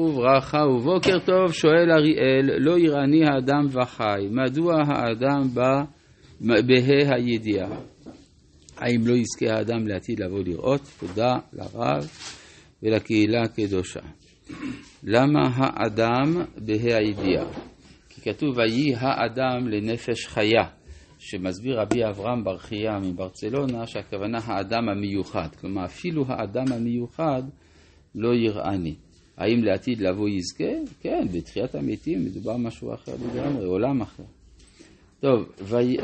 וברכה ובוקר טוב, שואל אריאל, לא יראני האדם וחי, מדוע האדם בא בה"א הידיעה? האם לא יזכה האדם לעתיד לבוא לראות? תודה לרב ולקהילה הקדושה. למה האדם בה"א הידיעה? כי כתוב ויהי האדם לנפש חיה, שמסביר רבי אברהם ברכיה מברצלונה שהכוונה האדם המיוחד, כלומר אפילו האדם המיוחד לא יראני. האם לעתיד לבוא יזכה? כן, בתחיית המתים מדובר משהו אחר לגמרי, עולם אחר. טוב,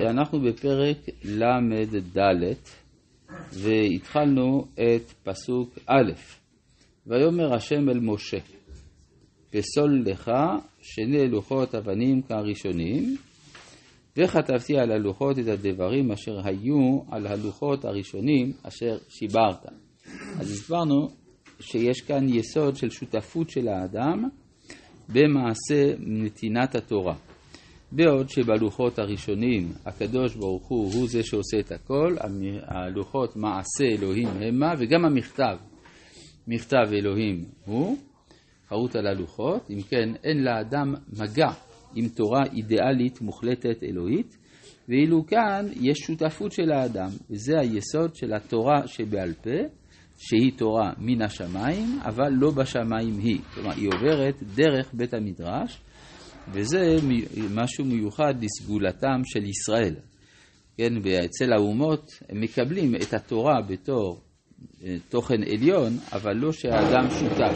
אנחנו בפרק ל"ד והתחלנו את פסוק א', ויאמר השם אל משה, פסול לך שני לוחות אבנים כהראשונים, וכתבתי על הלוחות את הדברים אשר היו על הלוחות הראשונים אשר שיברת. אז הסברנו שיש כאן יסוד של שותפות של האדם במעשה נתינת התורה. בעוד שבלוחות הראשונים הקדוש ברוך הוא הוא זה שעושה את הכל, הלוחות מעשה אלוהים המה וגם המכתב, מכתב אלוהים הוא, חרוט על הלוחות, אם כן אין לאדם מגע עם תורה אידיאלית מוחלטת אלוהית, ואילו כאן יש שותפות של האדם, וזה היסוד של התורה שבעל פה, שהיא תורה מן השמיים, אבל לא בשמיים היא. כלומר, היא עוברת דרך בית המדרש, וזה משהו מיוחד לסגולתם של ישראל. כן, ואצל האומות הם מקבלים את התורה בתור אה, תוכן עליון, אבל לא שהאדם שותף.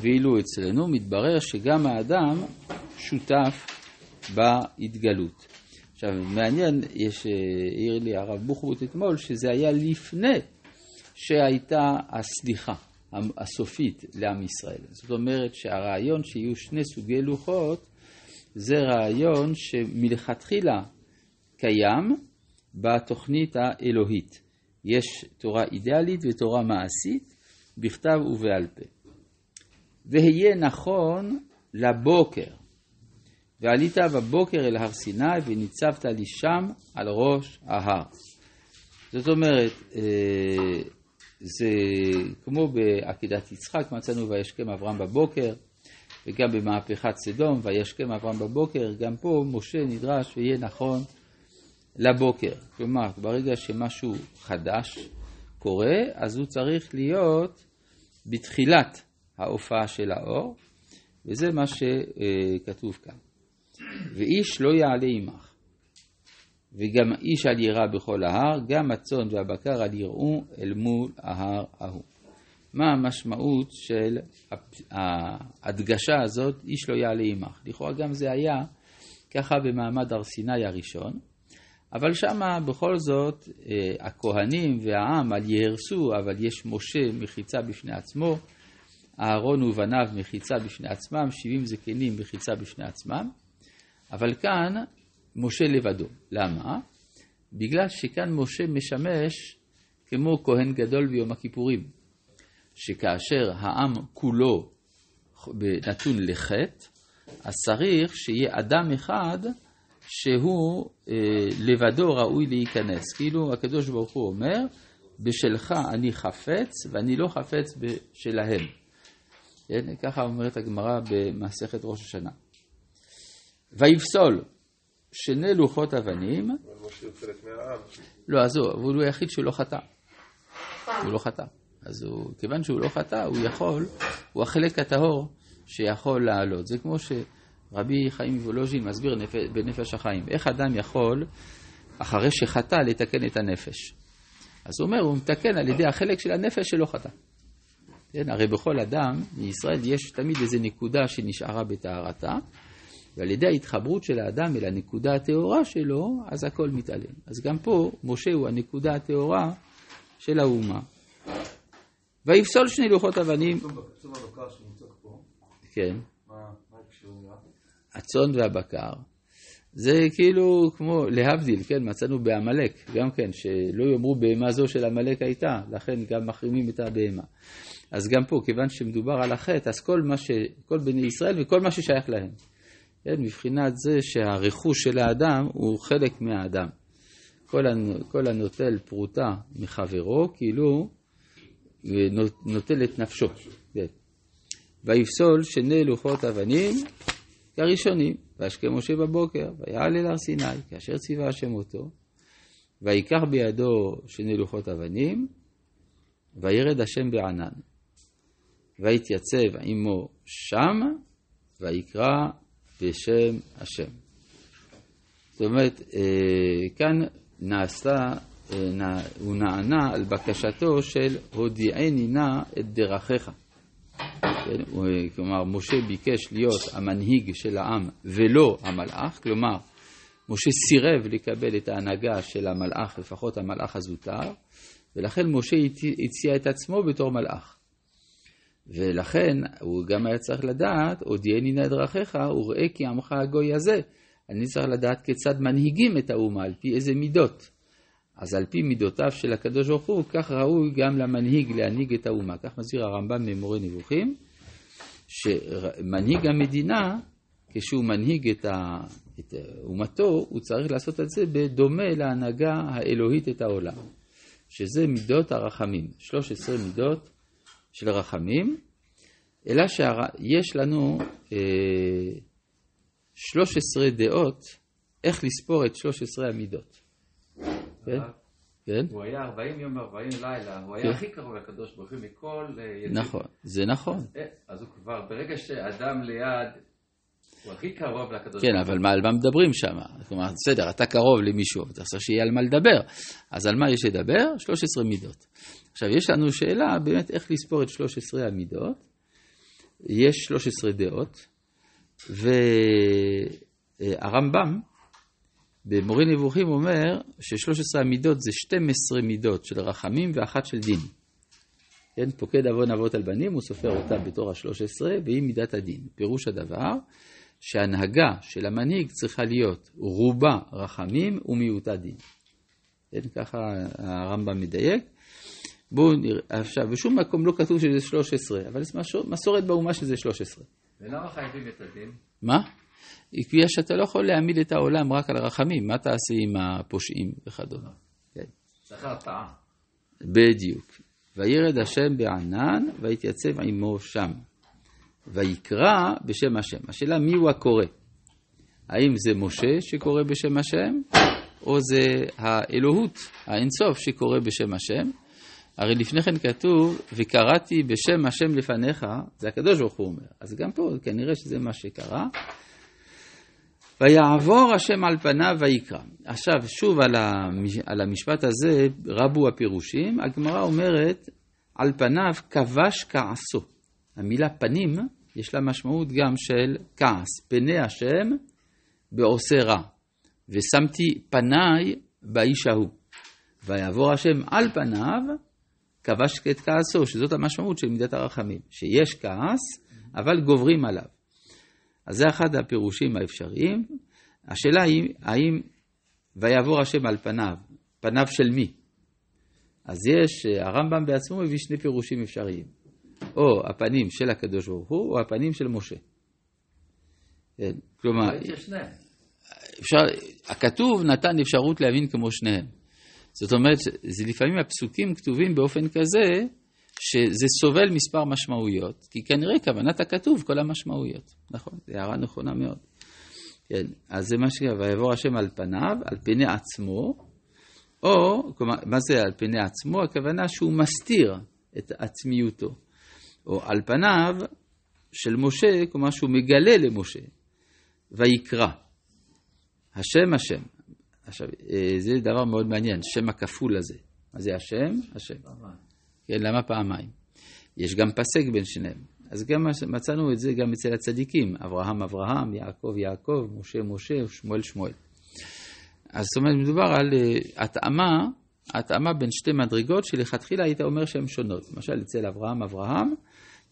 ואילו אצלנו מתברר שגם האדם שותף בהתגלות. עכשיו, מעניין, יש, אה, העיר לי הרב בוחבוט אתמול, שזה היה לפני שהייתה הסליחה הסופית לעם ישראל. זאת אומרת שהרעיון שיהיו שני סוגי לוחות זה רעיון שמלכתחילה קיים בתוכנית האלוהית. יש תורה אידיאלית ותורה מעשית, בכתב ובעל פה. והיה נכון לבוקר. ועלית בבוקר אל הר סיני וניצבת לי שם על ראש ההר. זאת אומרת, אה, זה כמו בעקידת יצחק, מצאנו וישכם אברהם בבוקר, וגם במהפכת סדום, וישכם אברהם בבוקר, גם פה משה נדרש ויהיה נכון לבוקר. כלומר, ברגע שמשהו חדש קורה, אז הוא צריך להיות בתחילת ההופעה של האור, וזה מה שכתוב כאן. ואיש לא יעלה עמך. וגם איש אל ירא בכל ההר, גם הצאן והבקר אל יראו אל מול ההר ההוא. מה המשמעות של ההדגשה הזאת, איש לא יעלה עמך. לכאורה גם זה היה ככה במעמד הר סיני הראשון, אבל שמה בכל זאת אה, הכהנים והעם אל יהרסו, אבל יש משה מחיצה בפני עצמו, אהרון ובניו מחיצה בפני עצמם, שבעים זקנים מחיצה בפני עצמם, אבל כאן משה לבדו. למה? בגלל שכאן משה משמש כמו כהן גדול ביום הכיפורים, שכאשר העם כולו נתון לחטא, אז צריך שיהיה אדם אחד שהוא אה, לבדו ראוי להיכנס. כאילו הקדוש ברוך הוא אומר, בשלך אני חפץ ואני לא חפץ בשלהם. כן? ככה אומרת הגמרא במסכת ראש השנה. ויפסול שני לוחות אבנים. לא, עזוב, אבל הוא היחיד שלא חטא. הוא לא חטא. אז הוא, כיוון שהוא לא חטא, הוא יכול, הוא החלק הטהור שיכול לעלות. זה כמו שרבי חיים וולוז'ין מסביר בנפש החיים. איך אדם יכול, אחרי שחטא, לתקן את הנפש? אז הוא אומר, הוא מתקן על ידי החלק של הנפש שלא חטא. כן, הרי בכל אדם, בישראל יש תמיד איזו נקודה שנשארה בטהרתה, ועל ידי ההתחברות של האדם אל הנקודה הטהורה שלו, אז הכל מתעלם. אז גם פה, משה הוא הנקודה הטהורה של האומה. ויפסול שני לוחות אבנים. כן. הצאן והבקר. זה כאילו כמו להבדיל, כן, מצאנו בעמלק, גם כן, שלא יאמרו בהמה זו של עמלק הייתה, לכן גם מחרימים את הבהמה. אז גם פה, כיוון שמדובר על החטא, אז כל מה ש... כל בני ישראל וכל מה ששייך להם. כן, מבחינת זה שהרכוש של האדם הוא חלק מהאדם. כל, כל הנוטל פרוטה מחברו, כאילו נוטל את נפשו. כן. ויפסול שני לוחות אבנים כראשונים, וישקה משה בבוקר, ויעל אל הר סיני, כאשר ציווה השם אותו, ויקח בידו שני לוחות אבנים, וירד השם בענן, ויתייצב עמו שם, ויקרא בשם השם. זאת אומרת, אה, כאן נעשתה, אה, הוא נענה על בקשתו של הודיעני נא את דרכיך. כן? כלומר, משה ביקש להיות המנהיג של העם ולא המלאך, כלומר, משה סירב לקבל את ההנהגה של המלאך, לפחות המלאך הזוטר, ולכן משה הציע את עצמו בתור מלאך. ולכן הוא גם היה צריך לדעת, הודיעני נא דרכיך, וראה כי עמך הגוי הזה. אני צריך לדעת כיצד מנהיגים את האומה, על פי איזה מידות. אז על פי מידותיו של הקדוש ברוך הוא, כך ראוי גם למנהיג להנהיג את האומה. כך מסביר הרמב"ם ממורה נבוכים, שמנהיג המדינה, כשהוא מנהיג את, ה, את אומתו, הוא צריך לעשות את זה בדומה להנהגה האלוהית את העולם, שזה מידות הרחמים, 13 מידות של רחמים, אלא שיש לנו אה, 13 דעות איך לספור את 13 המידות. כן? כן? הוא היה 40 יום ו-40 לילה, הוא היה כן. הכי קרוב לקדוש ברוך הוא מכל אה, ידיד. נכון, זה נכון. אה, אז הוא כבר, ברגע שאדם ליד, הוא הכי קרוב לקדוש כן, ברוך הוא. כן, אבל על מה מדברים שם? כלומר, בסדר, אתה קרוב למישהו, אתה צריך שיהיה על מה לדבר. אז על מה יש לדבר? 13 מידות. עכשיו, יש לנו שאלה באמת איך לספור את 13 המידות. יש 13 דעות, והרמב"ם, במורה נבוכים אומר ש-13 המידות זה 12 מידות של רחמים ואחת של דין. כן, פוקד עוון אבות על בנים, הוא סופר אותה בתור ה-13, והיא מידת הדין. פירוש הדבר, שהנהגה של המנהיג צריכה להיות רובה רחמים ומיעוטה דין. כן, ככה הרמב"ם מדייק. בואו נראה, עכשיו, בשום מקום לא כתוב שזה 13, אבל זה מסורת באומה שזה 13. ולמה חייבים את הדין? מה? בגלל שאתה לא יכול להעמיד את העולם רק על רחמים, מה תעשה עם הפושעים וכדומה. כן. צריך הרתעה. בדיוק. וירד השם בענן, ויתייצב עמו שם. ויקרא בשם השם. השאלה מי הוא הקורא? האם זה משה שקורא בשם השם, או זה האלוהות, האינסוף שקורא בשם השם? הרי לפני כן כתוב, וקראתי בשם השם לפניך, זה הקדוש ברוך הוא אומר. אז גם פה כנראה שזה מה שקרה. ויעבור השם על פניו ויקרא. עכשיו, שוב על המשפט הזה רבו הפירושים, הגמרא אומרת, על פניו כבש כעסו. המילה פנים, יש לה משמעות גם של כעס. פני השם בעושה רע. ושמתי פניי באיש ההוא. ויעבור השם על פניו, כבש את כעסו, שזאת המשמעות של מידת הרחמים. שיש כעס, אבל גוברים עליו. אז זה אחד הפירושים האפשריים. השאלה היא, האם ויעבור השם על פניו, פניו של מי? אז יש, הרמב"ם בעצמו מביא שני פירושים אפשריים. או הפנים של הקדוש ברוך הוא, או הפנים של משה. כן, כלומר, אפשר, הכתוב נתן אפשרות להבין כמו שניהם. זאת אומרת, זה לפעמים הפסוקים כתובים באופן כזה, שזה סובל מספר משמעויות, כי כנראה כוונת הכתוב כל המשמעויות. נכון, זו הערה נכונה מאוד. כן, אז זה מה שקרה, ויבוא השם על פניו, על פני עצמו, או, כלומר, מה זה על פני עצמו? הכוונה שהוא מסתיר את עצמיותו. או על פניו של משה, כלומר שהוא מגלה למשה, ויקרא. השם השם. עכשיו, אה, זה דבר מאוד מעניין, שם הכפול הזה. מה זה השם? השם. כן, למה פעמיים? יש גם פסק בין שניהם. אז גם מצאנו את זה גם אצל הצדיקים, אברהם אברהם, יעקב יעקב, משה משה, שמואל שמואל. אז זאת אומרת, מדובר על uh, התאמה, התאמה בין שתי מדרגות שלכתחילה היית אומר שהן שונות. למשל, אצל אברהם אברהם,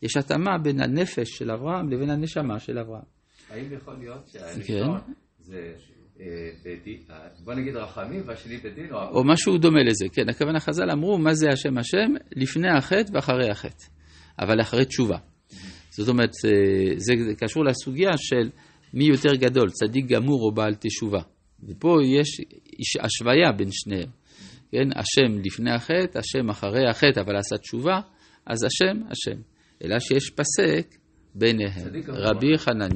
יש התאמה בין הנפש של אברהם לבין הנשמה של אברהם. האם יכול להיות שהראשון כן. זה אה, בוא נגיד רחמים והשני בדין? או או משהו דומה לזה, כן. הכוונה חז"ל אמרו מה זה השם השם לפני החטא ואחרי החטא, אבל אחרי תשובה. זאת אומרת, אה, זה קשור לסוגיה של מי יותר גדול, צדיק גמור או בעל תשובה. ופה יש השוויה בין שניהם. כן, השם לפני החטא, השם אחרי החטא, אבל עשה תשובה, אז השם, השם. אלא שיש פסק ביניהם. רבי חנניה